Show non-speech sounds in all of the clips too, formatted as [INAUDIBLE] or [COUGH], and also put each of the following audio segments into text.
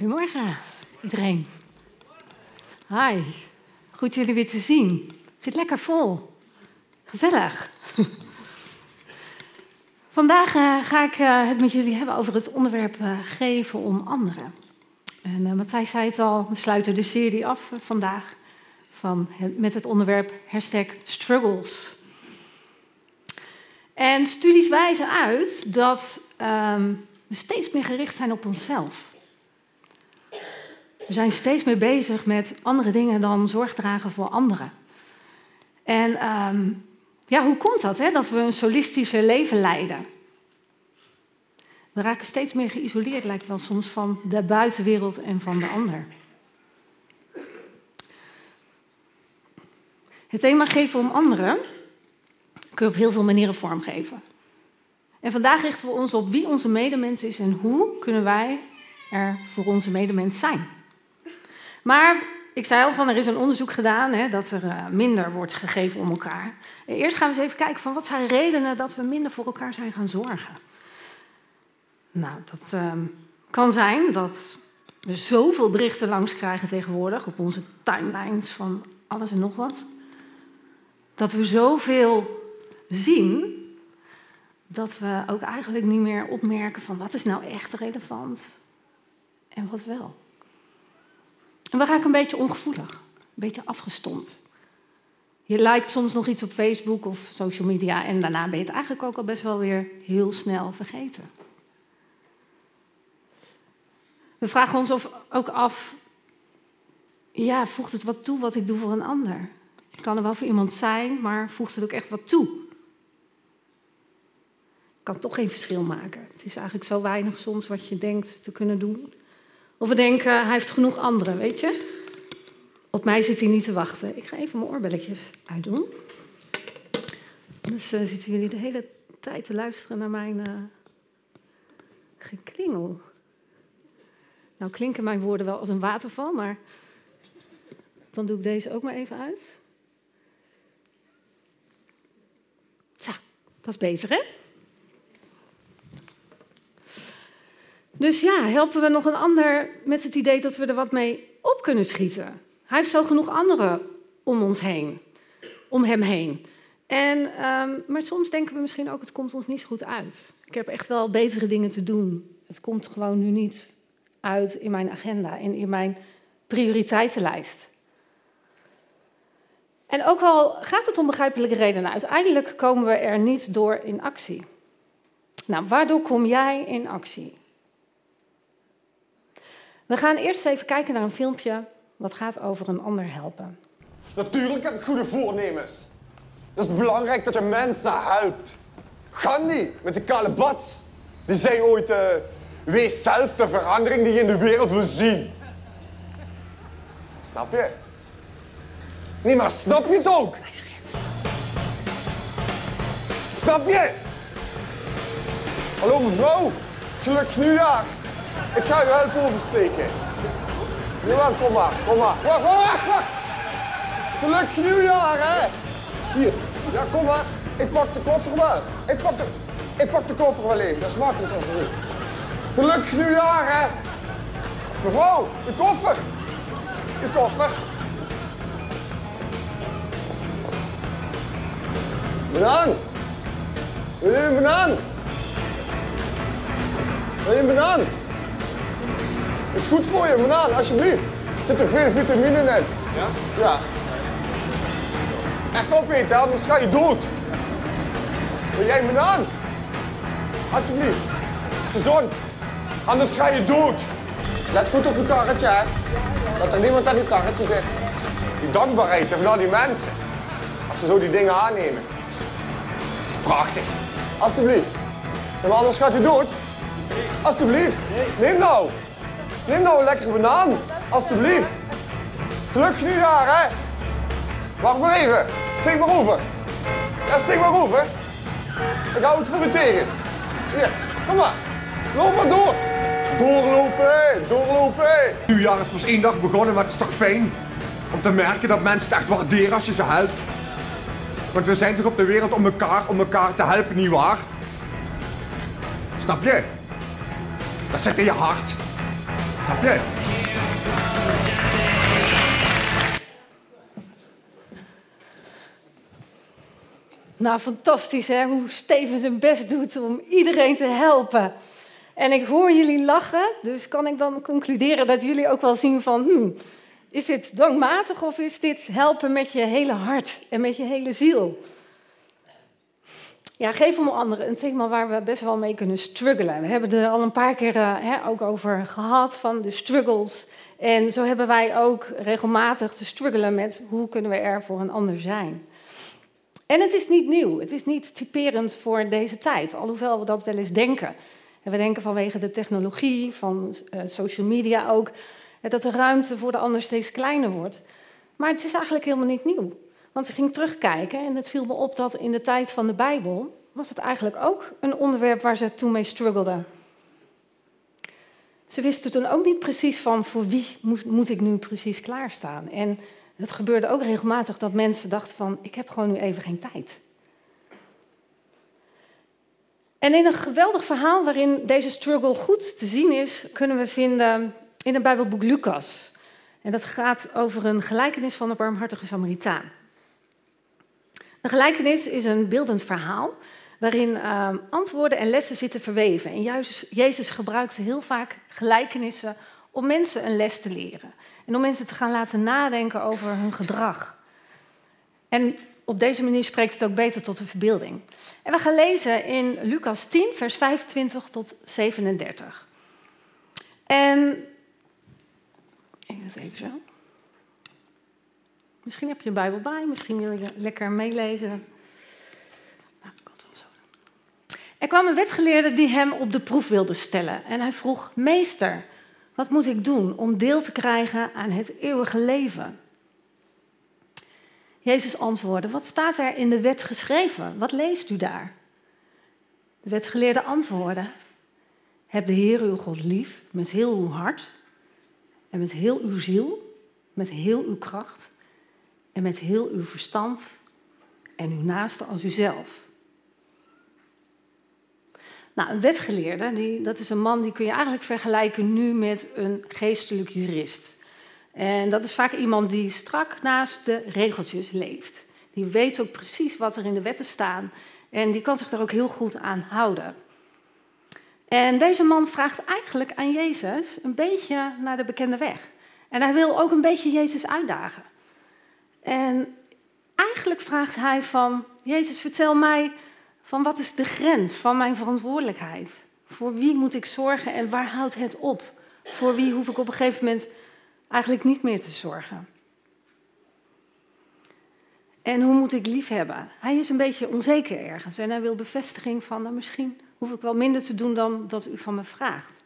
Goedemorgen, iedereen. Hi, goed jullie weer te zien. Het zit lekker vol. Gezellig. [LAUGHS] Vandaag uh, ga ik uh, het met jullie hebben over het onderwerp uh, geven om anderen. En Matthijs zei het al, we sluiten de serie af vandaag van met het onderwerp hashtag struggles. En studies wijzen uit dat um, we steeds meer gericht zijn op onszelf. We zijn steeds meer bezig met andere dingen dan zorg dragen voor anderen. En um, ja, hoe komt dat, hè? dat we een solistische leven leiden? We raken steeds meer geïsoleerd, lijkt wel soms, van de buitenwereld en van de ander. Het thema geven om anderen kun je op heel veel manieren vormgeven. En vandaag richten we ons op wie onze medemens is en hoe kunnen wij er voor onze medemens zijn. Maar ik zei al van er is een onderzoek gedaan hè, dat er uh, minder wordt gegeven om elkaar. Eerst gaan we eens even kijken van wat zijn redenen dat we minder voor elkaar zijn gaan zorgen. Nou, dat uh, kan zijn dat we zoveel berichten langs krijgen tegenwoordig op onze timelines van alles en nog wat. Dat we zoveel zien dat we ook eigenlijk niet meer opmerken van wat is nou echt relevant en wat wel. En we raken een beetje ongevoelig, een beetje afgestomd. Je lijkt soms nog iets op Facebook of social media en daarna ben je het eigenlijk ook al best wel weer heel snel vergeten. We vragen ons ook af, ja, voegt het wat toe wat ik doe voor een ander? Ik kan er wel voor iemand zijn, maar voegt het ook echt wat toe? Ik kan toch geen verschil maken. Het is eigenlijk zo weinig soms wat je denkt te kunnen doen. Of we denken, hij heeft genoeg anderen, weet je? Op mij zit hij niet te wachten. Ik ga even mijn oorbelletjes uitdoen. Dus uh, zitten jullie de hele tijd te luisteren naar mijn uh, geklingel. Nou klinken mijn woorden wel als een waterval, maar dan doe ik deze ook maar even uit. Zo, dat is beter, hè? Dus ja, helpen we nog een ander met het idee dat we er wat mee op kunnen schieten. Hij heeft zo genoeg anderen om ons heen, om hem heen. En, um, maar soms denken we misschien ook, het komt ons niet zo goed uit. Ik heb echt wel betere dingen te doen. Het komt gewoon nu niet uit in mijn agenda en in mijn prioriteitenlijst. En ook al gaat het om begrijpelijke redenen, uiteindelijk komen we er niet door in actie. Nou, waardoor kom jij in actie? We gaan eerst even kijken naar een filmpje wat gaat over een ander helpen. Natuurlijk heb ik goede voornemens. Het is belangrijk dat je mensen helpt. Gandhi met de kale bats. Die zei ooit, uh, wees zelf de verandering die je in de wereld wil zien. Snap je? Nee, maar snap je het ook? Snap je? Hallo mevrouw, gelukkig nieuwjaar. Ik ga u helpen oversteken. Jawel, kom maar, kom maar. Wacht, wacht, wacht, wacht. Gelukkig nieuwjaar, hè. Hier, ja, kom maar. Ik pak de koffer wel. Ik pak de, ik pak de koffer wel even, dat is makkelijker voor u. Gelukkig nieuwjaar, hè. Mevrouw, de koffer. De koffer. Banaan. Wil je een banaan? Wil je een banaan? Het is goed voor je, banaan, alsjeblieft. Er zitten veel vitamine in. Ja? Ja. Echt opeten, anders ga je dood. Wil jij een banaan? Alsjeblieft. Gezond. Anders ga je dood. Let goed op je karretje, hè. Dat er niemand aan die karretje zit. Die dankbaarheid van al die mensen. Als ze zo die dingen aannemen. Dat is prachtig. Alsjeblieft. Maar anders gaat je dood. Alsjeblieft. Neem nou. Neem nou een lekkere banaan. Alsjeblieft. Gelukkig nieuwjaar, hè. Wacht maar even. Steek maar over. Ja, steek maar over. Ik hou het voor je tegen. Hier, kom maar. Loop maar door. Doorlopen, doorlopen. Nieuwjaar is pas één dag begonnen, maar het is toch fijn om te merken dat mensen het echt waarderen als je ze helpt. Want we zijn toch op de wereld om elkaar, om elkaar te helpen, nietwaar? Snap je? Dat zit in je hart. Je? Nou, fantastisch hè, hoe Steven zijn best doet om iedereen te helpen. En ik hoor jullie lachen, dus kan ik dan concluderen dat jullie ook wel zien van... Hmm, is dit dwangmatig of is dit helpen met je hele hart en met je hele ziel? Ja, geef om anderen een thema waar we best wel mee kunnen struggelen. We hebben er al een paar keer uh, hè, ook over gehad, van de struggles. En zo hebben wij ook regelmatig te struggelen met hoe kunnen we er voor een ander zijn. En het is niet nieuw, het is niet typerend voor deze tijd, alhoewel we dat wel eens denken. En we denken vanwege de technologie, van uh, social media ook, dat de ruimte voor de ander steeds kleiner wordt. Maar het is eigenlijk helemaal niet nieuw. Want ze ging terugkijken en het viel me op dat in de tijd van de Bijbel was het eigenlijk ook een onderwerp waar ze toen mee struggelden. Ze wisten toen ook niet precies van voor wie moet, moet ik nu precies klaarstaan. En het gebeurde ook regelmatig dat mensen dachten van ik heb gewoon nu even geen tijd. En in een geweldig verhaal waarin deze struggle goed te zien is, kunnen we vinden in het Bijbelboek Lucas. En dat gaat over een gelijkenis van de barmhartige Samaritaan. Een gelijkenis is een beeldend verhaal waarin uh, antwoorden en lessen zitten verweven. En juist Jezus gebruikte heel vaak gelijkenissen om mensen een les te leren. En om mensen te gaan laten nadenken over hun gedrag. En op deze manier spreekt het ook beter tot de verbeelding. En we gaan lezen in Lucas 10, vers 25 tot 37. En. Even zo. Misschien heb je een Bijbel bij, misschien wil je lekker meelezen. Nou, er kwam een wetgeleerde die hem op de proef wilde stellen. En hij vroeg: Meester, wat moet ik doen om deel te krijgen aan het eeuwige leven? Jezus antwoordde: Wat staat er in de wet geschreven? Wat leest u daar? De wetgeleerde antwoordde: Heb de Heer uw God lief met heel uw hart en met heel uw ziel, met heel uw kracht en met heel uw verstand en uw naaste als uzelf. Nou, een wetgeleerde, die, dat is een man die kun je eigenlijk vergelijken nu met een geestelijk jurist. En dat is vaak iemand die strak naast de regeltjes leeft. Die weet ook precies wat er in de wetten staan en die kan zich daar ook heel goed aan houden. En deze man vraagt eigenlijk aan Jezus een beetje naar de bekende weg. En hij wil ook een beetje Jezus uitdagen. En eigenlijk vraagt hij van, Jezus, vertel mij van wat is de grens van mijn verantwoordelijkheid? Voor wie moet ik zorgen en waar houdt het op? Voor wie hoef ik op een gegeven moment eigenlijk niet meer te zorgen? En hoe moet ik lief hebben? Hij is een beetje onzeker ergens en hij wil bevestiging van, nou, misschien hoef ik wel minder te doen dan dat u van me vraagt.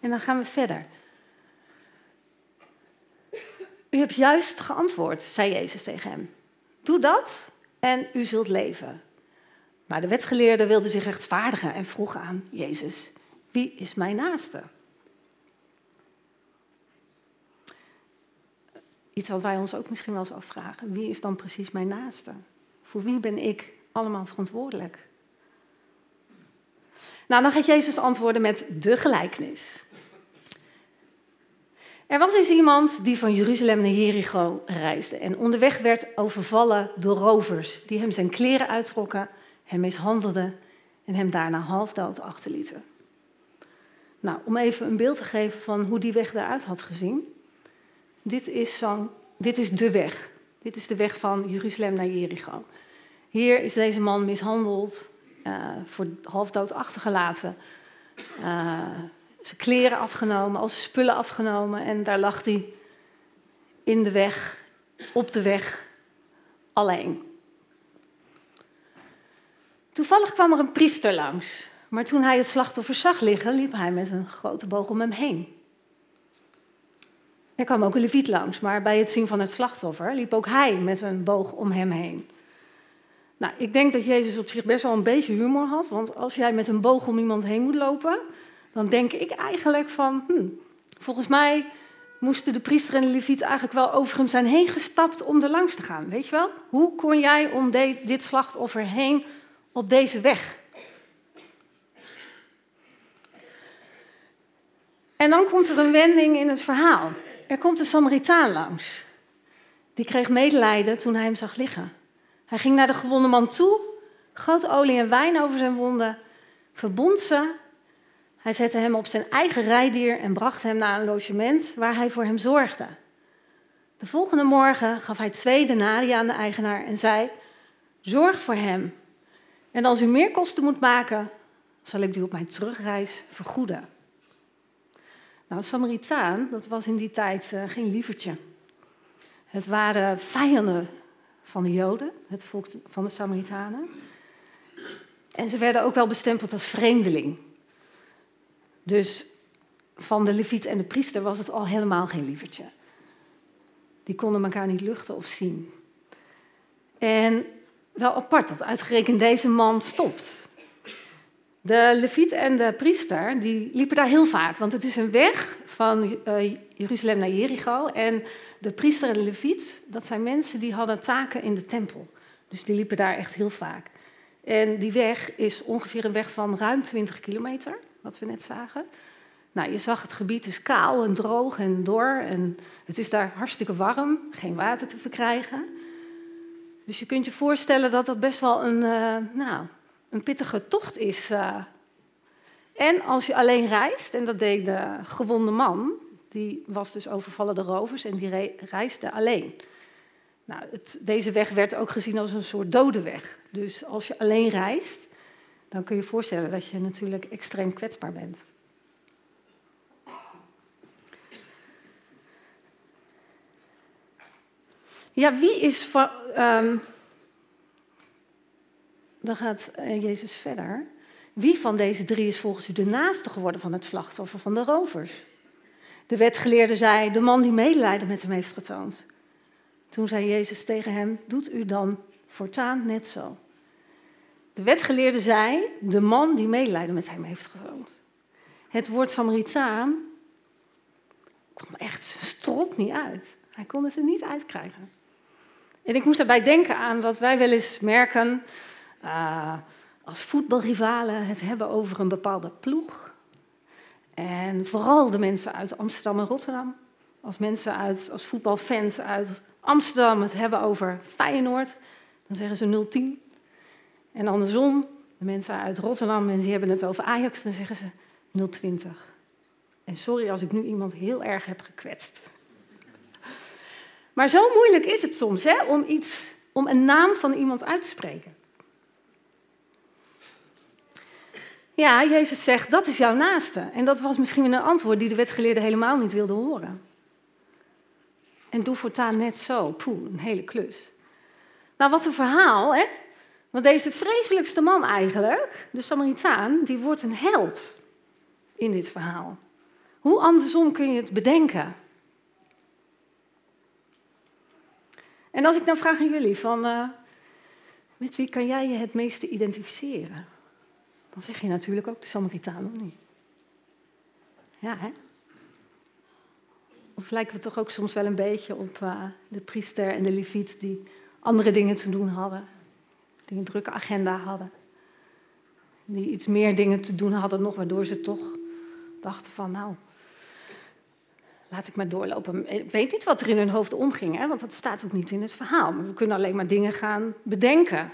En dan gaan we verder. U hebt juist geantwoord, zei Jezus tegen hem. Doe dat en u zult leven. Maar de wetgeleerde wilde zich rechtvaardigen en vroeg aan Jezus: Wie is mijn naaste? Iets wat wij ons ook misschien wel eens afvragen: Wie is dan precies mijn naaste? Voor wie ben ik allemaal verantwoordelijk? Nou, dan gaat Jezus antwoorden met de gelijkenis. Er was eens iemand die van Jeruzalem naar Jericho reisde en onderweg werd overvallen door rovers die hem zijn kleren uittrokken, hem mishandelden en hem daarna halfdood achterlieten. Nou, om even een beeld te geven van hoe die weg eruit had gezien. Dit is, dit is de weg. Dit is de weg van Jeruzalem naar Jericho. Hier is deze man mishandeld, uh, voor halfdood achtergelaten. Uh, zijn kleren afgenomen, al zijn spullen afgenomen. En daar lag hij in de weg, op de weg, alleen. Toevallig kwam er een priester langs. Maar toen hij het slachtoffer zag liggen, liep hij met een grote boog om hem heen. Er kwam ook een leviet langs, maar bij het zien van het slachtoffer liep ook hij met een boog om hem heen. Nou, ik denk dat Jezus op zich best wel een beetje humor had, want als jij met een boog om iemand heen moet lopen, dan denk ik eigenlijk van, hmm, volgens mij moesten de priester en de leviet eigenlijk wel over hem zijn heen gestapt om er langs te gaan. Weet je wel? Hoe kon jij om dit slachtoffer heen op deze weg? En dan komt er een wending in het verhaal. Er komt een Samaritaan langs. Die kreeg medelijden toen hij hem zag liggen. Hij ging naar de gewonde man toe, goot olie en wijn over zijn wonden, verbond ze. Hij zette hem op zijn eigen rijdier en bracht hem naar een logement waar hij voor hem zorgde. De volgende morgen gaf hij twee denarii aan de eigenaar en zei: Zorg voor hem. En als u meer kosten moet maken, zal ik u op mijn terugreis vergoeden. Nou, Samaritaan, dat was in die tijd uh, geen lievertje. Het waren vijanden van de Joden, het volk van de Samaritanen. En ze werden ook wel bestempeld als vreemdeling. Dus van de leviet en de priester was het al helemaal geen lievertje. Die konden elkaar niet luchten of zien. En wel apart dat uitgerekend deze man stopt. De leviet en de priester die liepen daar heel vaak, want het is een weg van uh, Jeruzalem naar Jericho. En de priester en de leviet, dat zijn mensen die hadden taken in de tempel. Dus die liepen daar echt heel vaak. En die weg is ongeveer een weg van ruim 20 kilometer, wat we net zagen. Nou, je zag het gebied is kaal en droog en dor en het is daar hartstikke warm, geen water te verkrijgen. Dus je kunt je voorstellen dat dat best wel een, uh, nou, een pittige tocht is. Uh. En als je alleen reist, en dat deed de gewonde man, die was dus overvallen door rovers en die reisde alleen. Nou, deze weg werd ook gezien als een soort dode weg. Dus als je alleen reist, dan kun je je voorstellen dat je natuurlijk extreem kwetsbaar bent. Ja, wie is van. Um, dan gaat eh, Jezus verder. Wie van deze drie is volgens u de naaste geworden van het slachtoffer van de rovers? De wetgeleerde zei: De man die medelijden met hem heeft getoond. Toen zei Jezus tegen hem: Doet u dan voortaan net zo. De wetgeleerde zei: De man die medelijden met hem heeft getoond. Het woord Samaritaan kwam echt strot niet uit. Hij kon het er niet uitkrijgen. En ik moest daarbij denken aan wat wij wel eens merken uh, als voetbalrivalen het hebben over een bepaalde ploeg. En vooral de mensen uit Amsterdam en Rotterdam. Als mensen uit, als voetbalfans uit Amsterdam het hebben over Feyenoord, dan zeggen ze 010. En andersom, de mensen uit Rotterdam en die hebben het over Ajax, dan zeggen ze 020. En sorry als ik nu iemand heel erg heb gekwetst. Maar zo moeilijk is het soms hè, om, iets, om een naam van iemand uit te spreken. Ja, Jezus zegt, dat is jouw naaste. En dat was misschien een antwoord die de wetgeleerde helemaal niet wilde horen. En doe voortaan net zo. Poeh, een hele klus. Nou, wat een verhaal, hè? Want deze vreselijkste man eigenlijk, de Samaritaan, die wordt een held in dit verhaal. Hoe andersom kun je het bedenken? En als ik dan vraag aan jullie van, uh, met wie kan jij je het meeste identificeren? Dan zeg je natuurlijk ook de Samaritaan, of niet? Ja, hè? Of lijken we toch ook soms wel een beetje op uh, de priester en de leviet die andere dingen te doen hadden, die een drukke agenda hadden, die iets meer dingen te doen hadden nog, waardoor ze toch dachten van, nou, laat ik maar doorlopen. Ik weet niet wat er in hun hoofd omging, hè, want dat staat ook niet in het verhaal. Maar we kunnen alleen maar dingen gaan bedenken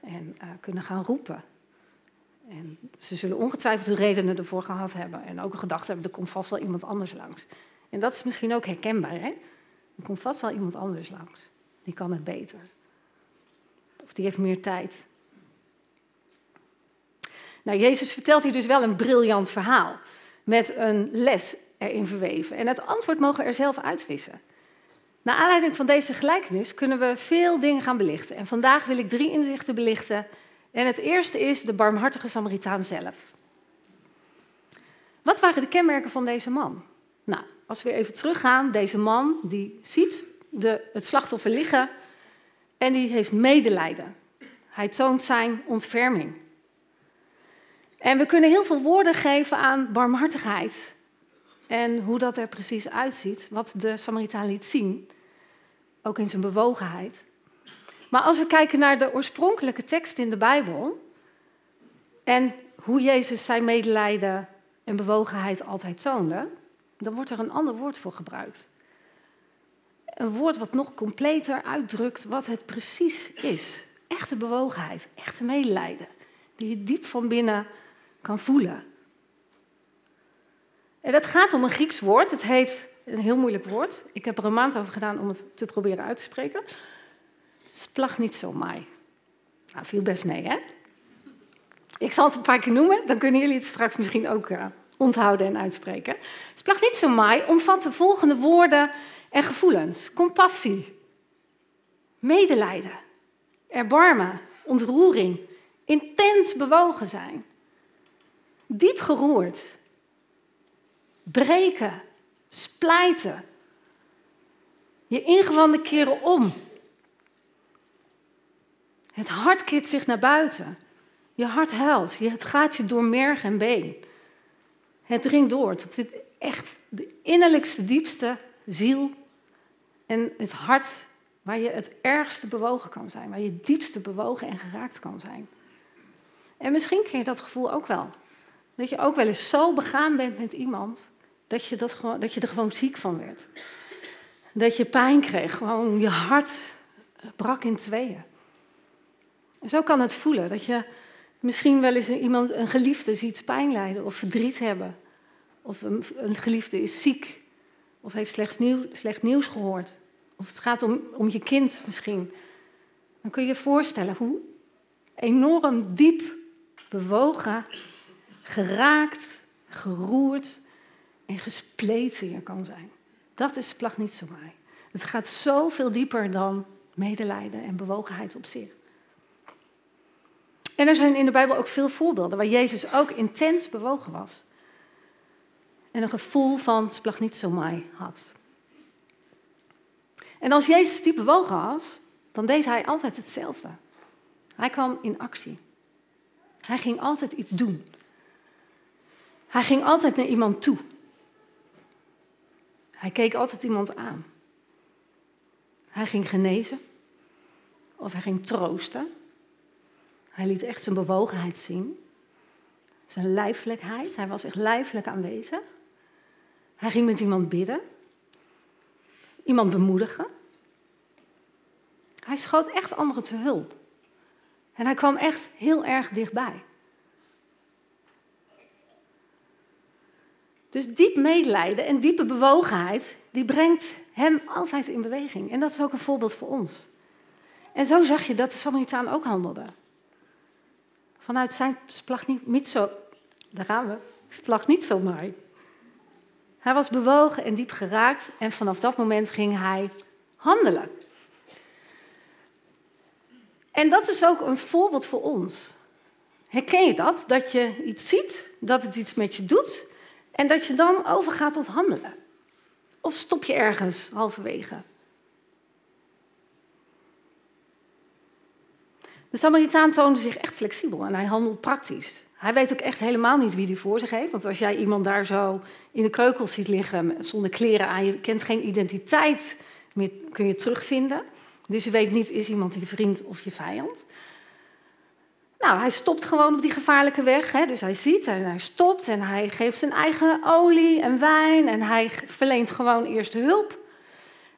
en uh, kunnen gaan roepen. En ze zullen ongetwijfeld hun redenen ervoor gehad hebben en ook gedacht hebben, er komt vast wel iemand anders langs. En dat is misschien ook herkenbaar, hè? Er komt vast wel iemand anders langs. Die kan het beter. Of die heeft meer tijd. Nou, Jezus vertelt hier dus wel een briljant verhaal. Met een les erin verweven. En het antwoord mogen we er zelf uitvissen. Naar aanleiding van deze gelijkenis kunnen we veel dingen gaan belichten. En vandaag wil ik drie inzichten belichten. En het eerste is de barmhartige Samaritaan zelf. Wat waren de kenmerken van deze man? Nou, als we even teruggaan, deze man die ziet de, het slachtoffer liggen en die heeft medelijden. Hij toont zijn ontferming. En we kunnen heel veel woorden geven aan barmhartigheid. En hoe dat er precies uitziet, wat de Samaritaan liet zien, ook in zijn bewogenheid. Maar als we kijken naar de oorspronkelijke tekst in de Bijbel en hoe Jezus zijn medelijden en bewogenheid altijd toonde, dan wordt er een ander woord voor gebruikt. Een woord wat nog completer uitdrukt wat het precies is. Echte bewogenheid, echte medelijden, die je diep van binnen kan voelen. En dat gaat om een Grieks woord. Het heet een heel moeilijk woord. Ik heb er een maand over gedaan om het te proberen uit te spreken. Splagnitsomai. Nou, viel best mee, hè? Ik zal het een paar keer noemen, dan kunnen jullie het straks misschien ook uh, onthouden en uitspreken. Splagnitsomai omvat de volgende woorden en gevoelens: compassie, medelijden, erbarmen, ontroering, intens bewogen zijn, diep geroerd, breken, splijten, je ingewanden keren om. Het hart keert zich naar buiten. Je hart huilt. Het gaat je door merg en been. Het dringt door tot het echt de innerlijkste, diepste ziel en het hart waar je het ergste bewogen kan zijn, waar je diepste bewogen en geraakt kan zijn. En misschien ken je dat gevoel ook wel. Dat je ook wel eens zo begaan bent met iemand dat je, dat gewoon, dat je er gewoon ziek van werd. Dat je pijn kreeg, gewoon je hart brak in tweeën. En zo kan het voelen dat je misschien wel eens iemand, een geliefde ziet pijn lijden of verdriet hebben. Of een, een geliefde is ziek of heeft slecht, nieuw, slecht nieuws gehoord. Of het gaat om, om je kind misschien. Dan kun je je voorstellen hoe enorm diep bewogen, geraakt, geroerd en gespleten je kan zijn. Dat is mij. Het gaat zoveel dieper dan medelijden en bewogenheid op zich. En er zijn in de Bijbel ook veel voorbeelden waar Jezus ook intens bewogen was. En een gevoel van splagnitsomai had. En als Jezus diep bewogen was, dan deed hij altijd hetzelfde. Hij kwam in actie. Hij ging altijd iets doen. Hij ging altijd naar iemand toe. Hij keek altijd iemand aan. Hij ging genezen. Of hij ging troosten. Hij liet echt zijn bewogenheid zien. Zijn lijfelijkheid. Hij was echt lijfelijk aanwezig. Hij ging met iemand bidden. Iemand bemoedigen. Hij schoot echt anderen te hulp. En hij kwam echt heel erg dichtbij. Dus diep medelijden en diepe bewogenheid, die brengt hem altijd in beweging. En dat is ook een voorbeeld voor ons. En zo zag je dat de Samaritaan ook handelde. Vanuit zijn splag niet, zo, daar gaan we, splag niet zo mooi. Hij was bewogen en diep geraakt en vanaf dat moment ging hij handelen. En dat is ook een voorbeeld voor ons. Herken je dat? Dat je iets ziet, dat het iets met je doet en dat je dan overgaat tot handelen. Of stop je ergens halverwege? De Samaritaan toonde zich echt flexibel en hij handelt praktisch. Hij weet ook echt helemaal niet wie hij voor zich heeft. Want als jij iemand daar zo in de kreukels ziet liggen zonder kleren aan, je kent geen identiteit meer, kun je terugvinden. Dus je weet niet, is iemand je vriend of je vijand. Nou, hij stopt gewoon op die gevaarlijke weg. Hè? Dus hij ziet en hij stopt en hij geeft zijn eigen olie en wijn en hij verleent gewoon eerst hulp.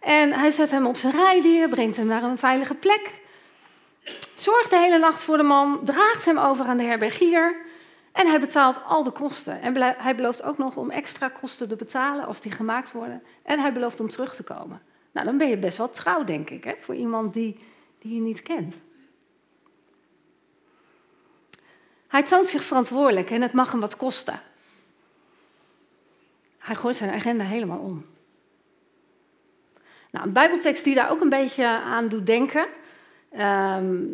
En hij zet hem op zijn rijdier, brengt hem naar een veilige plek. Zorgt de hele nacht voor de man, draagt hem over aan de herbergier en hij betaalt al de kosten. En hij belooft ook nog om extra kosten te betalen als die gemaakt worden. En hij belooft om terug te komen. Nou, dan ben je best wel trouw, denk ik, hè, voor iemand die, die je niet kent. Hij toont zich verantwoordelijk en het mag hem wat kosten. Hij gooit zijn agenda helemaal om. Nou, een Bijbeltekst die daar ook een beetje aan doet denken, ehm,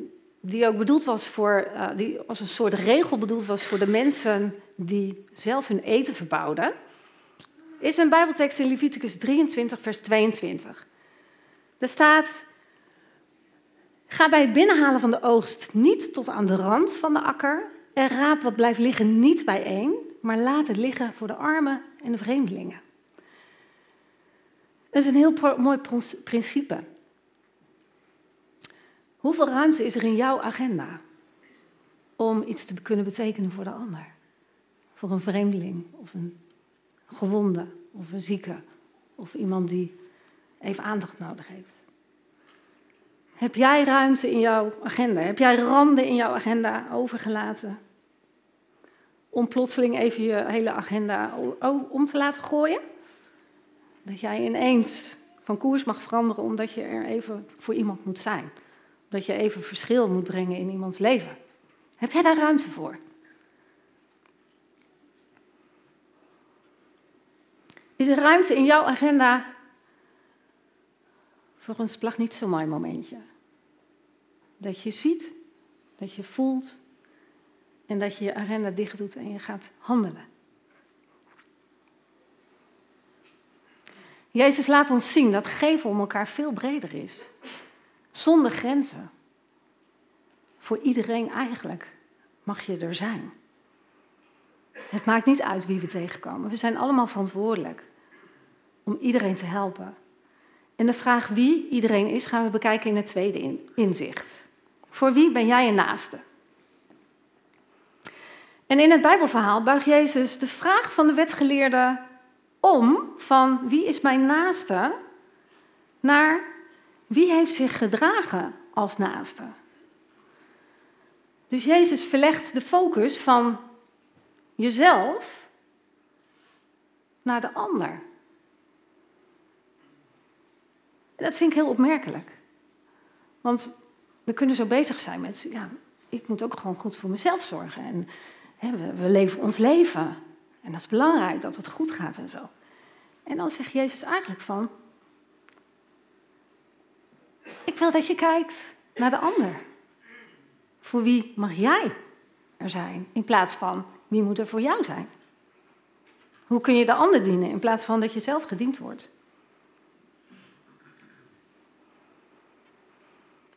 die ook bedoeld was voor, uh, die als een soort regel bedoeld was voor de mensen die zelf hun eten verbouwden, is een Bijbeltekst in Leviticus 23, vers 22. Er staat: Ga bij het binnenhalen van de oogst niet tot aan de rand van de akker en raap wat blijft liggen niet bijeen, maar laat het liggen voor de armen en de vreemdelingen. Dat is een heel mooi principe. Hoeveel ruimte is er in jouw agenda om iets te kunnen betekenen voor de ander? voor een vreemdeling of een gewonde of een zieke of iemand die even aandacht nodig heeft? Heb jij ruimte in jouw agenda? Heb jij randen in jouw agenda overgelaten? Om plotseling even je hele agenda om te laten gooien? Dat jij ineens van koers mag veranderen omdat je er even voor iemand moet zijn. Dat je even verschil moet brengen in iemands leven. Heb jij daar ruimte voor? Is er ruimte in jouw agenda voor een splag niet zo mooi momentje? Dat je ziet, dat je voelt en dat je je agenda dicht doet en je gaat handelen. Jezus laat ons zien dat geven om elkaar veel breder is. Zonder grenzen. Voor iedereen eigenlijk mag je er zijn. Het maakt niet uit wie we tegenkomen. We zijn allemaal verantwoordelijk om iedereen te helpen. En de vraag wie iedereen is, gaan we bekijken in het tweede inzicht. Voor wie ben jij een naaste? En in het Bijbelverhaal buigt Jezus de vraag van de wetgeleerde om van wie is mijn naaste naar wie heeft zich gedragen als naaste. Dus Jezus verlegt de focus van jezelf naar de ander. Dat vind ik heel opmerkelijk. Want we kunnen zo bezig zijn met, ja, ik moet ook gewoon goed voor mezelf zorgen. En hè, we, we leven ons leven. En dat is belangrijk, dat het goed gaat en zo. En dan zegt Jezus eigenlijk van, ik wil dat je kijkt naar de ander. Voor wie mag jij er zijn, in plaats van wie moet er voor jou zijn? Hoe kun je de ander dienen in plaats van dat je zelf gediend wordt?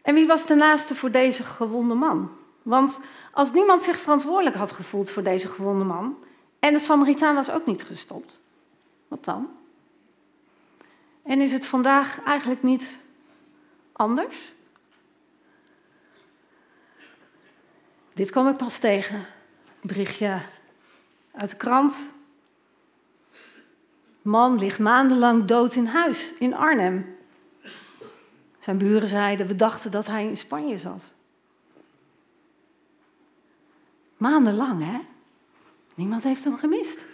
En wie was de naaste voor deze gewonde man? Want als niemand zich verantwoordelijk had gevoeld voor deze gewonde man, en de Samaritaan was ook niet gestopt, wat dan? En is het vandaag eigenlijk niet anders? Dit kwam ik pas tegen. Een berichtje uit de krant. Man ligt maandenlang dood in huis in Arnhem. Zijn buren zeiden, we dachten dat hij in Spanje zat. Maandenlang, hè? Niemand heeft hem gemist.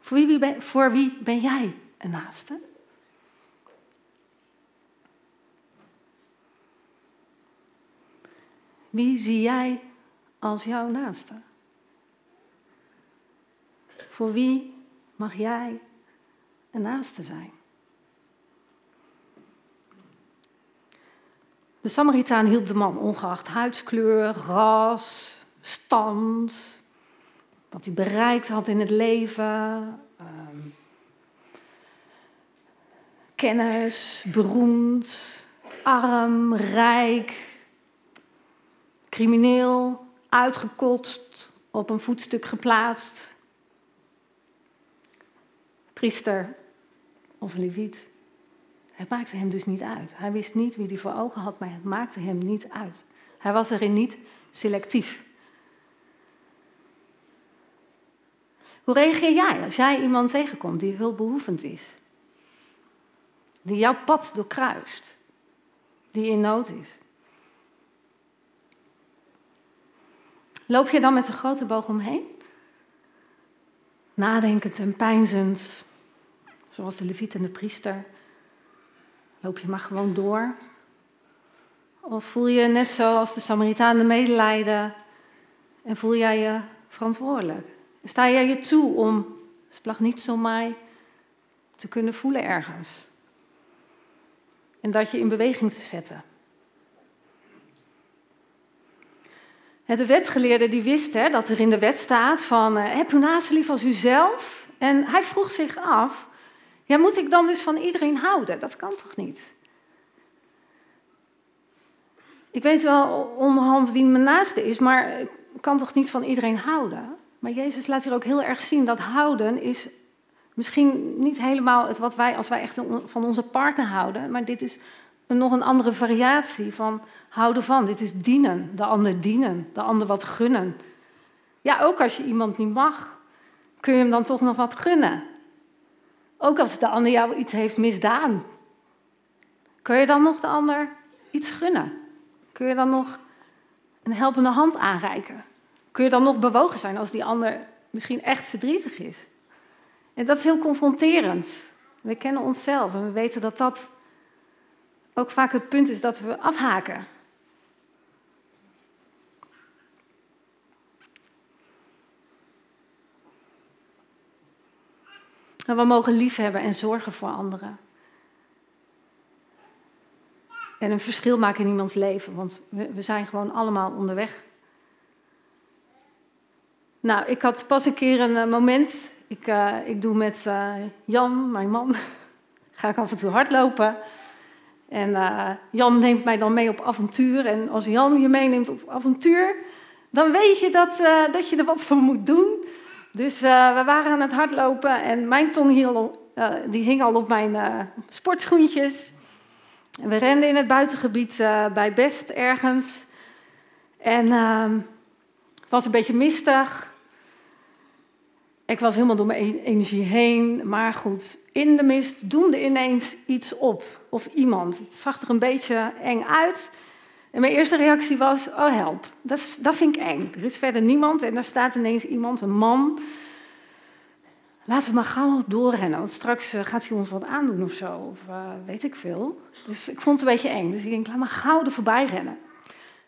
Voor wie, ben, voor wie ben jij een naaste? Wie zie jij als jouw naaste? Voor wie mag jij een naaste zijn? De Samaritaan hielp de man ongeacht huidskleur, ras, stand, wat hij bereikt had in het leven, kennis, beroemd, arm, rijk, crimineel, uitgekotst, op een voetstuk geplaatst, priester of leviet. Het maakte hem dus niet uit. Hij wist niet wie hij voor ogen had, maar het maakte hem niet uit. Hij was erin niet selectief. Hoe reageer jij als jij iemand tegenkomt die hulpbehoevend is? Die jouw pad doorkruist? Die in nood is? Loop je dan met een grote boog omheen? Nadenkend en pijnzend, zoals de leviet en de priester. Loop je maar gewoon door? Of voel je net zoals de Samaritaan de medelijden en voel jij je verantwoordelijk? Sta jij je toe om, splag niet zo mij, te kunnen voelen ergens? En dat je in beweging te zetten. De wetgeleerde die wist hè, dat er in de wet staat van eh, heb uw naaste lief als uzelf. En hij vroeg zich af, ja, moet ik dan dus van iedereen houden? Dat kan toch niet? Ik weet wel onderhand wie mijn naaste is, maar ik kan toch niet van iedereen houden? Maar Jezus laat hier ook heel erg zien dat houden is misschien niet helemaal het wat wij, als wij echt van onze partner houden, maar dit is nog een andere variatie van houden van. Dit is dienen, de ander dienen, de ander wat gunnen. Ja, ook als je iemand niet mag, kun je hem dan toch nog wat gunnen. Ook als de ander jou iets heeft misdaan, kun je dan nog de ander iets gunnen? Kun je dan nog een helpende hand aanreiken? Kun je dan nog bewogen zijn als die ander misschien echt verdrietig is? En dat is heel confronterend. We kennen onszelf en we weten dat dat ook vaak het punt is dat we afhaken. En we mogen liefhebben en zorgen voor anderen. En een verschil maken in iemands leven, want we, we zijn gewoon allemaal onderweg. Nou, ik had pas een keer een eh, moment. Ik, uh, ik doe met uh, Jan, mijn man, [LAUGHS] ga ik af en toe hardlopen. En uh, Jan neemt mij dan mee op avontuur. En als Jan je meeneemt op avontuur, dan weet je dat, dat je er wat voor moet doen. Dus we waren aan het hardlopen en mijn tong die hing al op mijn sportschoentjes. En we renden in het buitengebied bij Best ergens. En ehm, het was een beetje mistig. Ik was helemaal door mijn e- energie heen. Maar goed, in de mist doemde ineens iets op. Of iemand. Het zag er een beetje eng uit. En mijn eerste reactie was, oh help, dat, dat vind ik eng. Er is verder niemand en daar staat ineens iemand, een man. Laten we maar gauw doorrennen, want straks eh, gaat hij ons wat aandoen of zo. Of uh, weet ik veel. Dus ik vond het een beetje eng. Dus ik denk, laat maar gauw er voorbij rennen.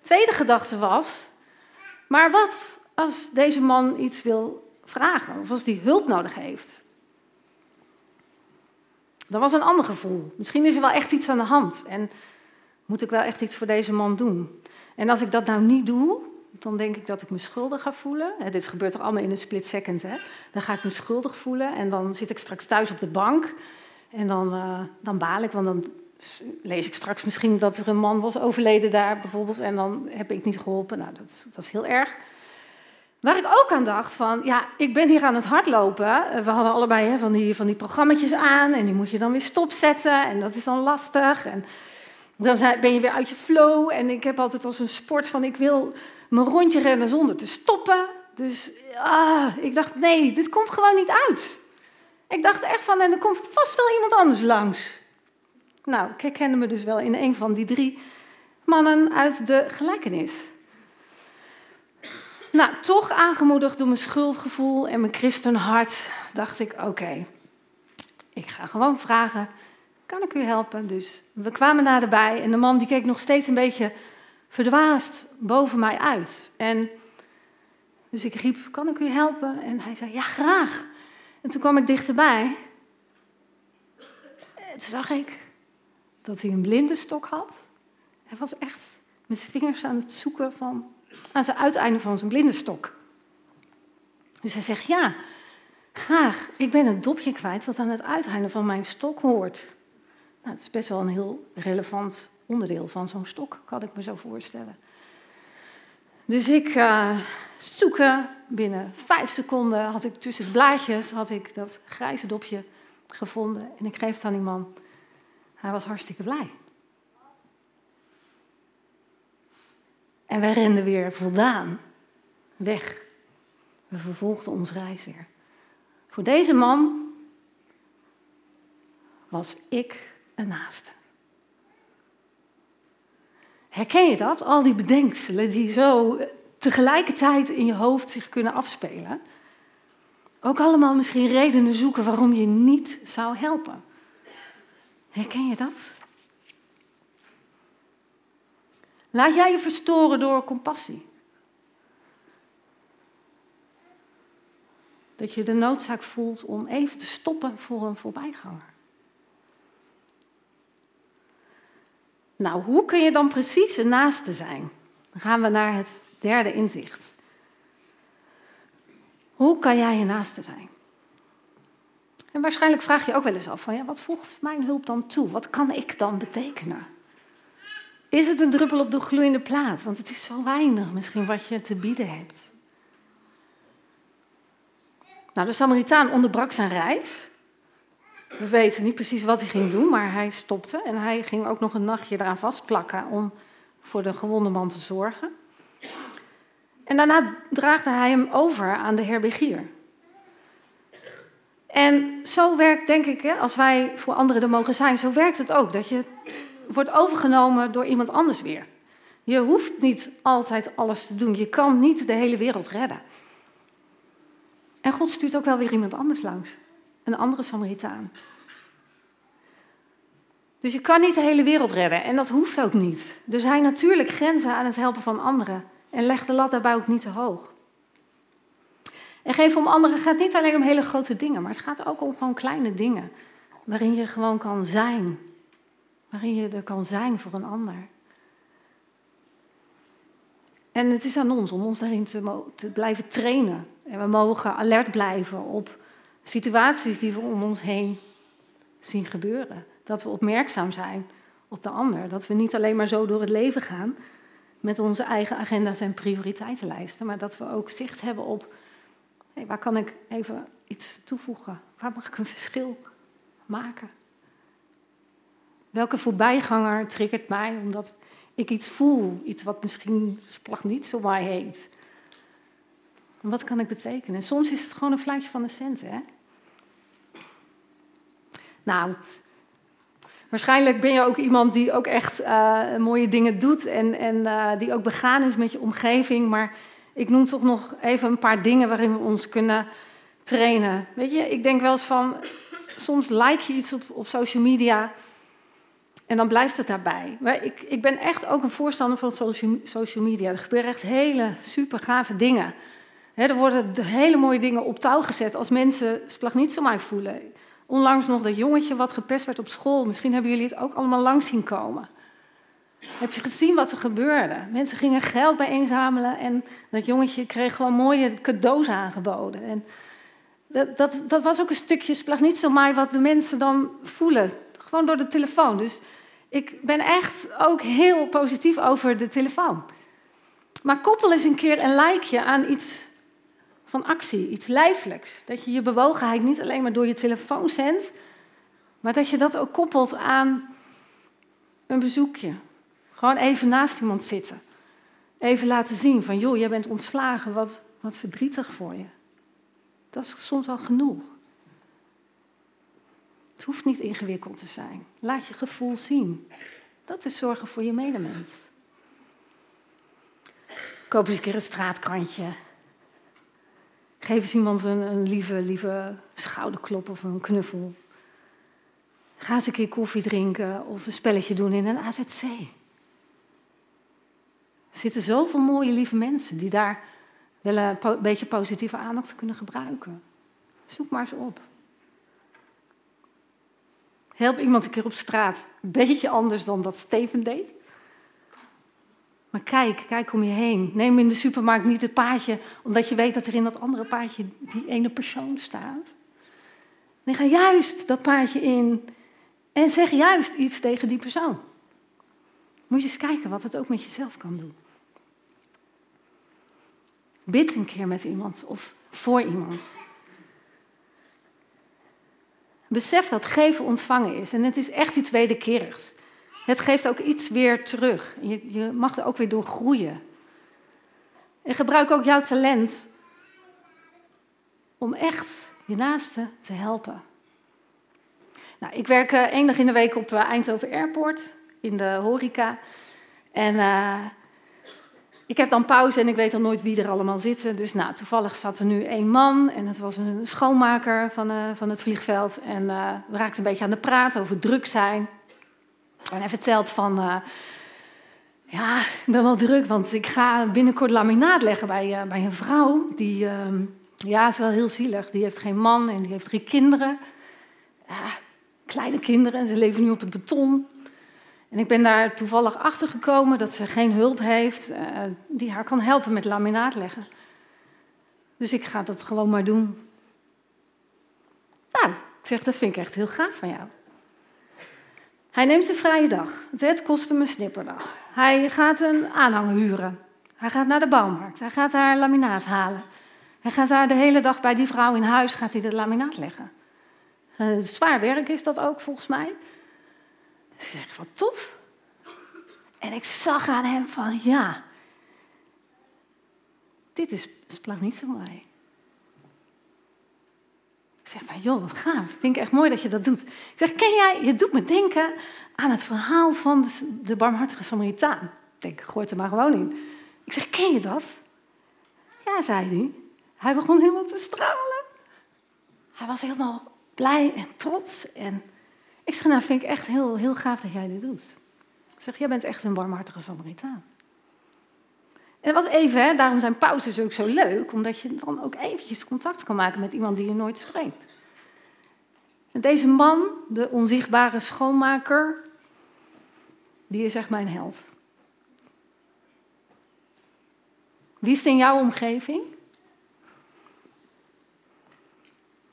Tweede gedachte was, maar wat als deze man iets wil vragen of als die hulp nodig heeft. Dat was een ander gevoel. Misschien is er wel echt iets aan de hand en moet ik wel echt iets voor deze man doen. En als ik dat nou niet doe, dan denk ik dat ik me schuldig ga voelen. dit gebeurt er allemaal in een split second. Hè? Dan ga ik me schuldig voelen en dan zit ik straks thuis op de bank. En dan, uh, dan baal ik, want dan lees ik straks misschien dat er een man was overleden daar bijvoorbeeld. En dan heb ik niet geholpen. Nou, dat, is heel erg. Waar ik ook aan dacht van, ja, ik ben hier aan het hardlopen. Eh, we hadden allebei hè, van, die, van die programma's aan en die moet je dan weer stopzetten en dat is dan lastig. En dan ben je weer uit je flow en ik heb altijd als een sport van, ik wil mijn rondje rennen zonder te stoppen. Dus ah, ik dacht, nee, dit komt gewoon niet uit. Ik dacht echt van, en er komt vast wel iemand anders langs. Nou, ik herkende me dus wel in een van die drie mannen uit de gelijkenis. Nou, toch aangemoedigd door mijn schuldgevoel en mijn christenhart, dacht ik: oké, ik ga gewoon vragen: kan ik u helpen? Dus we kwamen naderbij en de man die keek nog steeds een beetje verdwaasd boven mij uit. En dus ik riep: kan ik u helpen? En hij zei: ja, graag. En toen kwam ik dichterbij. En toen zag ik dat hij een blinde stok had. Hij was echt met zijn vingers aan het zoeken van aan zijn uiteinde van zijn blindenstok. Dus hij zegt, ja, graag, ik ben het dopje kwijt wat aan het uiteinde van mijn stok hoort. Nou, dat is best wel een heel relevant onderdeel van zo'n stok, kan ik me zo voorstellen. Dus ik uh, zoeken, binnen vijf seconden had ik tussen de blaadjes had ik dat grijze dopje gevonden en ik geef het aan die man. Hij was hartstikke blij. En wij renden weer voldaan weg. We vervolgden ons reis weer. Voor deze man was ik een naaste. Herken je dat? Al die bedenkselen die zo tegelijkertijd in je hoofd zich kunnen afspelen. Ook allemaal misschien redenen zoeken waarom je niet zou helpen. Herken je dat? Laat jij je verstoren door compassie. Dat je de noodzaak voelt om even te stoppen voor een voorbijganger. Nou, hoe kun je dan precies een naaste zijn? Dan gaan we naar het derde inzicht. Hoe kan jij een naaste zijn? En waarschijnlijk vraag je ook wel eens af van, ja, wat voegt mijn hulp dan toe? Wat kan ik dan betekenen? Is het een druppel op de gloeiende plaat? Want het is zo weinig misschien wat je te bieden hebt. Nou, de Samaritaan onderbrak zijn reis. We weten niet precies wat hij ging doen, maar hij stopte en hij ging ook nog een nachtje eraan vastplakken om voor de gewonde man te zorgen. En daarna draagde hij hem over aan de herbergier. En zo werkt, denk ik, als wij voor anderen er mogen zijn, zo werkt het ook. Dat je wordt overgenomen door iemand anders weer. Je hoeft niet altijd alles te doen. Je kan niet de hele wereld redden. En God stuurt ook wel weer iemand anders langs. Een andere Samaritaan. Dus je kan niet de hele wereld redden en dat hoeft ook niet. Er zijn natuurlijk grenzen aan het helpen van anderen. En leg de lat daarbij ook niet te hoog. En geven om anderen gaat niet alleen om hele grote dingen, maar het gaat ook om gewoon kleine dingen. Waarin je gewoon kan zijn. Waarin je er kan zijn voor een ander. En het is aan ons om ons daarin te, blijven trainen. En we mogen alert blijven op situaties die we om ons heen zien gebeuren. Dat we opmerkzaam zijn op de ander. Dat we niet alleen maar zo door het leven gaan met onze eigen agenda's en prioriteitenlijsten, maar dat we ook zicht hebben op hey, waar kan ik even iets toevoegen? Waar mag ik een verschil maken? Welke voorbijganger triggert mij omdat ik iets voel, iets wat misschien niet zo mij heet? Wat kan ik betekenen? Soms is het gewoon een fluitje van de centen, hè? Nou, waarschijnlijk ben je ook iemand die ook echt uh, mooie dingen doet en, en uh, die ook begaan is met je omgeving. Maar ik noem toch nog even een paar dingen waarin we ons kunnen trainen. Weet je, ik denk wel eens van, soms like je iets op, op social media en dan blijft het daarbij. Maar ik, ik ben echt ook een voorstander van social, social media. Er gebeuren echt hele super gave dingen. er worden hele mooie dingen op touw gezet als mensen mij voelen. Onlangs nog dat jongetje wat gepest werd op school. Misschien hebben jullie het ook allemaal langs zien komen. Heb je gezien wat er gebeurde? Mensen gingen geld bijeenzamelen en dat jongetje kreeg gewoon mooie cadeaus aangeboden. En dat, dat, dat was ook een stukje splag niet zo mij wat de mensen dan voelen. Gewoon door de telefoon. Dus ik ben echt ook heel positief over de telefoon. Maar koppel eens een keer een likeje aan iets van actie, iets lijfelijks. Dat je je bewogenheid niet alleen maar door je telefoon zendt, maar dat je dat ook koppelt aan een bezoekje. Gewoon even naast iemand zitten. Even laten zien van, joh, jij bent ontslagen, wat, wat verdrietig voor je. Dat is soms al genoeg. Het hoeft niet ingewikkeld te zijn. Laat je gevoel zien. Dat is zorgen voor je medemens. Koop eens een keer een straatkrantje. Geef eens iemand een, een lieve, lieve schouderklop of een knuffel. Ga eens een keer koffie drinken of een spelletje doen in een AZC. Er zitten zoveel mooie, lieve mensen die daar wel een beetje positieve aandacht kunnen gebruiken. Zoek maar eens op. Help iemand een keer op straat. Een beetje anders dan dat Steven deed. Maar kijk, kijk om je heen. Neem in de supermarkt niet het paadje omdat je weet dat er in dat andere paadje die ene persoon staat. Nee, ga juist dat paadje in en zeg juist iets tegen die persoon. Moet je eens kijken wat het ook met jezelf kan doen. Bid een keer met iemand of voor iemand. Besef dat geven ontvangen is en het is echt iets wederkerigs. Het geeft ook iets weer terug. Je, je mag er ook weer door groeien. En gebruik ook jouw talent om echt je naaste te helpen. Nou, ik werk uh, één dag in de week op uh, Eindhoven Airport in de horeca. En uh, ik heb dan pauze en ik weet dan nooit wie er allemaal zitten. Dus nou, toevallig zat er nu één man en het was een schoonmaker van, uh, van het vliegveld. En uh, we raakten een beetje aan de praat over druk zijn. En hij vertelt van, uh, ja, ik ben wel druk, want ik ga binnenkort laminaat leggen bij, bij een vrouw. Die, ehm, ja, is wel heel zielig. Die heeft geen man en die heeft drie kinderen. kleine kinderen en ze leven nu op het beton. En ik ben daar toevallig achter gekomen dat ze geen hulp heeft uh, die haar kan helpen met laminaat leggen. Dus ik ga dat gewoon maar doen. Nou, ik zeg, dat vind ik echt heel gaaf van jou. Hij neemt zijn vrije dag. Het kost hem een snipperdag. Hij gaat een aanhanger huren. Hij gaat naar de bouwmarkt. Hij gaat daar laminaat halen. Hij gaat daar de hele dag bij die vrouw in huis gaat hij de laminaat leggen. Uh, zwaar werk is dat ook volgens mij. Ik zeg, wat tof. En ik zag aan hem van, ja, dit is mij. Ik zeg van, joh, wat gaaf. Vind ik echt mooi dat je dat doet. Ik zeg, ken jij, je doet me denken aan het verhaal van de, de barmhartige Samaritaan. Ik denk, gooi er maar gewoon in. Ik zeg, ken je dat? Ja, zei hij. Hij begon helemaal te stralen. Hij was helemaal blij en trots. En ik zeg, nou vind ik echt heel, heel gaaf dat jij dit doet. Ik zeg, jij bent echt een barmhartige Samaritaan. En dat was even, hè, daarom zijn pauzes ook zo leuk, omdat je dan ook eventjes contact kan maken met iemand die je nooit spreekt. Deze man, de onzichtbare schoonmaker, die is echt mijn held. Wie is in jouw omgeving?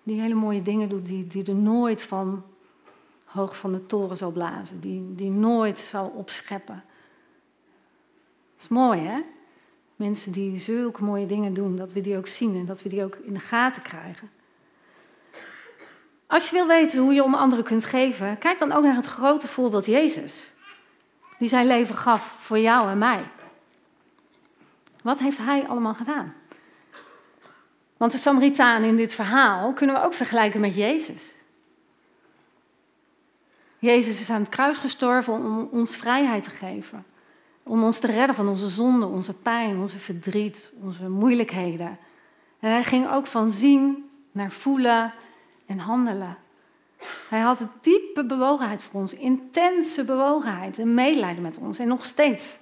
Die hele mooie dingen doet, die, die er nooit van hoog van de toren zal blazen, die, die nooit zal opscheppen. Dat is mooi, hè? Mensen die zulke mooie dingen doen, dat we die ook zien en dat we die ook in de gaten krijgen. Als je wil weten hoe je om anderen kunt geven, kijk dan ook naar het grote voorbeeld Jezus. Die zijn leven gaf voor jou en mij. Wat heeft hij allemaal gedaan? Want de Samaritaan in dit verhaal kunnen we ook vergelijken met Jezus. Jezus is aan het kruis gestorven om ons vrijheid te geven. Om ons te redden van onze zonde, onze pijn, onze verdriet, onze moeilijkheden. En hij ging ook van zien naar voelen en handelen. Hij had een diepe bewogenheid voor ons, intense bewogenheid en medelijden met ons en nog steeds.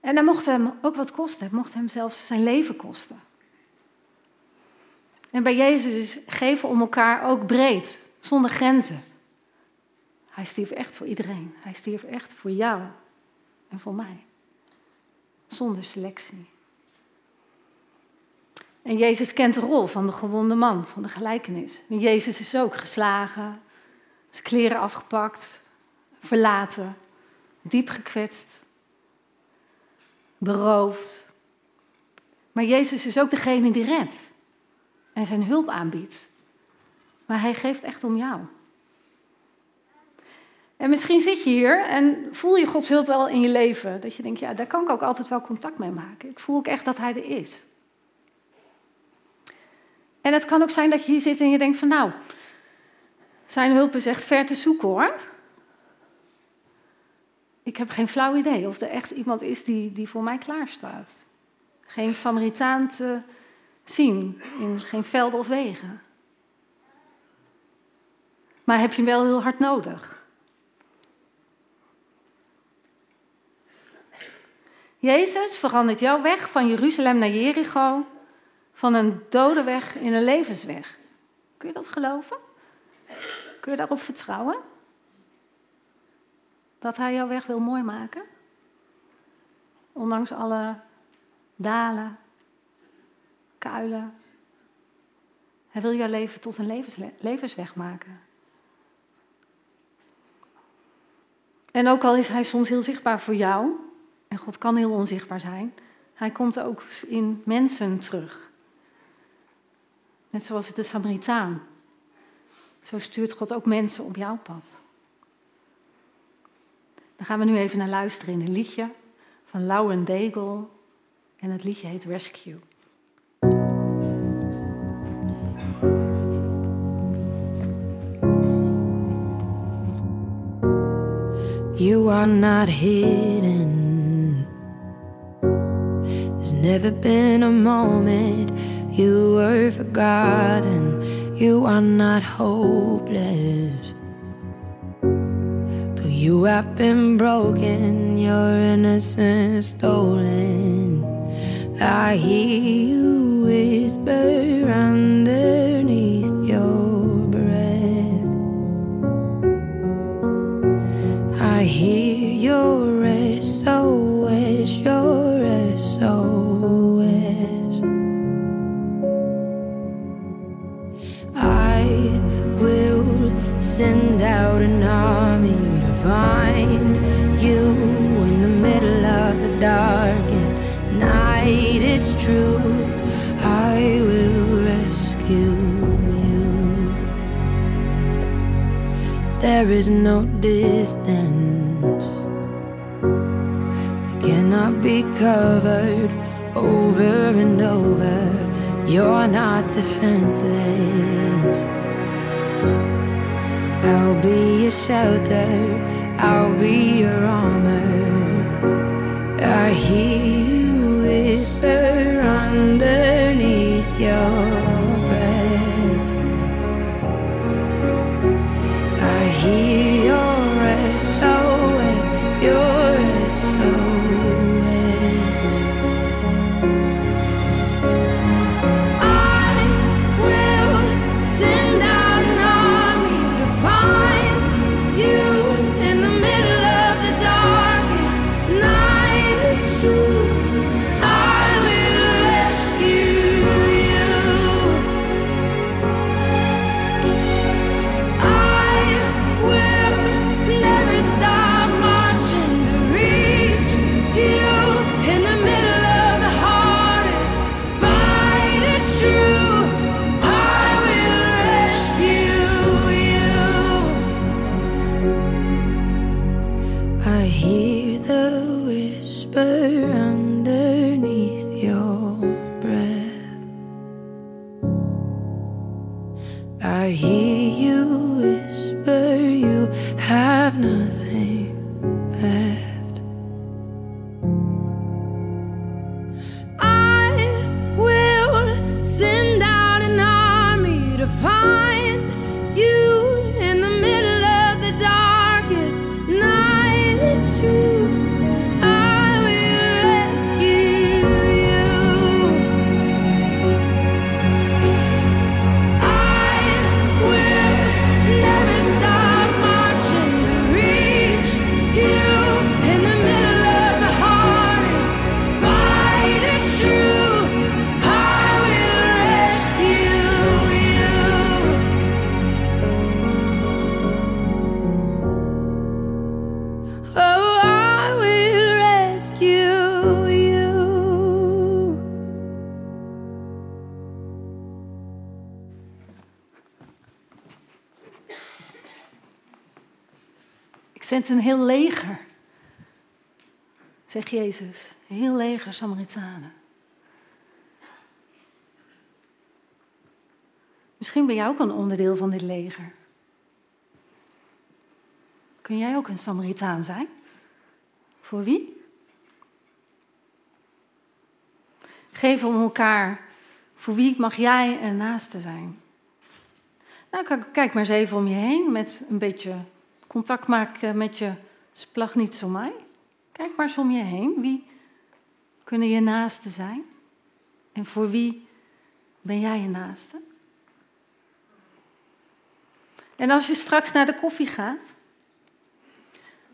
En dat mocht hem ook wat kosten, het mocht hem zelfs zijn leven kosten. En bij Jezus is geven om elkaar ook breed, zonder grenzen. Hij stierf echt voor iedereen. Hij stierf echt voor jou en voor mij. Zonder selectie. En Jezus kent de rol van de gewonde man, van de gelijkenis. En Jezus is ook geslagen, zijn kleren afgepakt, verlaten, diep gekwetst, beroofd. Maar Jezus is ook degene die redt en zijn hulp aanbiedt. Maar hij geeft echt om jou. En misschien zit je hier en voel je Gods hulp wel in je leven. Dat je denkt, ja, daar kan ik ook altijd wel contact mee maken. Ik voel ook echt dat Hij er is. En het kan ook zijn dat je hier zit en je denkt van, nou, zijn hulp is echt ver te zoeken hoor. Ik heb geen flauw idee of er echt iemand is die, die voor mij klaarstaat. Geen Samaritaan te zien in geen velden of wegen. Maar heb je hem wel heel hard nodig? Jezus verandert jouw weg van Jeruzalem naar Jericho van een dode weg in een levensweg. Kun je dat geloven? Kun je daarop vertrouwen? Dat Hij jouw weg wil mooi maken? Ondanks alle dalen, kuilen. Hij wil jouw leven tot een levensweg maken. En ook al is Hij soms heel zichtbaar voor jou, en God kan heel onzichtbaar zijn, Hij komt ook in mensen terug. Net zoals de Samaritaan. Zo stuurt God ook mensen op jouw pad. Dan gaan we nu even naar luisteren in een liedje van Lauren Daigle. En het liedje heet Rescue. You are not hidden. There's never been a moment You were forgotten, you are not hopeless. Though you have been broken, your innocence stolen. I hear you whisper no distance that cannot be covered over and over. You're not defenseless. I'll be your shelter, I'll be your armor. I hear you whisper underneath your Zend een heel leger, zegt Jezus. Heel leger Samaritanen. Misschien ben jij ook een onderdeel van dit leger. Kun jij ook een Samaritaan zijn? Voor wie? Geef om elkaar. Voor wie mag jij een naaste zijn? Nou, kijk maar eens even om je heen met een beetje contact maken met je splag niet zo mij. Kijk maar eens om je heen. Wie kunnen je naasten zijn? En voor wie ben jij je naaste? En als je straks naar de koffie gaat,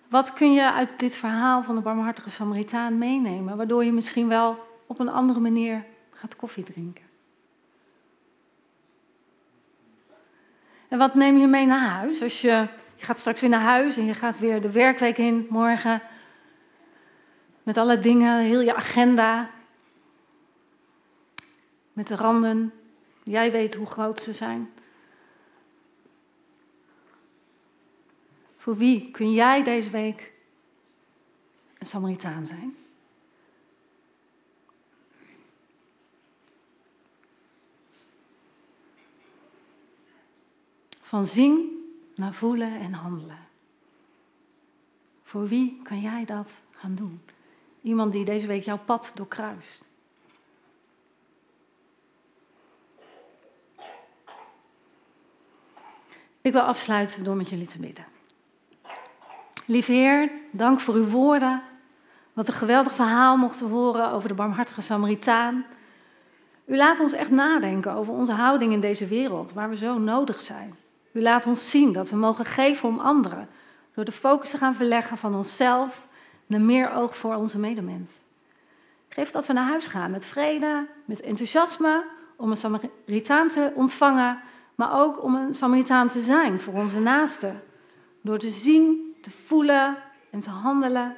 wat kun je uit dit verhaal van de barmhartige Samaritaan meenemen, waardoor je misschien wel op een andere manier gaat koffie drinken? En wat neem je mee naar huis? Als je, je gaat straks weer naar huis en je gaat weer de werkweek in morgen. Met alle dingen, heel je agenda. Met de randen. Jij weet hoe groot ze zijn. Voor wie kun jij deze week een Samaritaan zijn? Van zien naar voelen en handelen. Voor wie kan jij dat gaan doen? Iemand die deze week jouw pad doorkruist. Ik wil afsluiten door met jullie te bidden. Lieve Heer, dank voor uw woorden. Wat een geweldig verhaal mochten horen over de barmhartige Samaritaan. U laat ons echt nadenken over onze houding in deze wereld, waar we zo nodig zijn. U laat ons zien dat we mogen geven om anderen, door de focus te gaan verleggen van onszelf naar meer oog voor onze medemens. Geef dat we naar huis gaan met vrede, met enthousiasme, om een Samaritaan te ontvangen, maar ook om een Samaritaan te zijn voor onze naasten. Door te zien, te voelen en te handelen.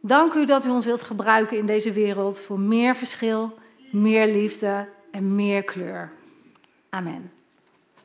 Dank u dat u ons wilt gebruiken in deze wereld voor meer verschil, meer liefde en meer kleur. Amen.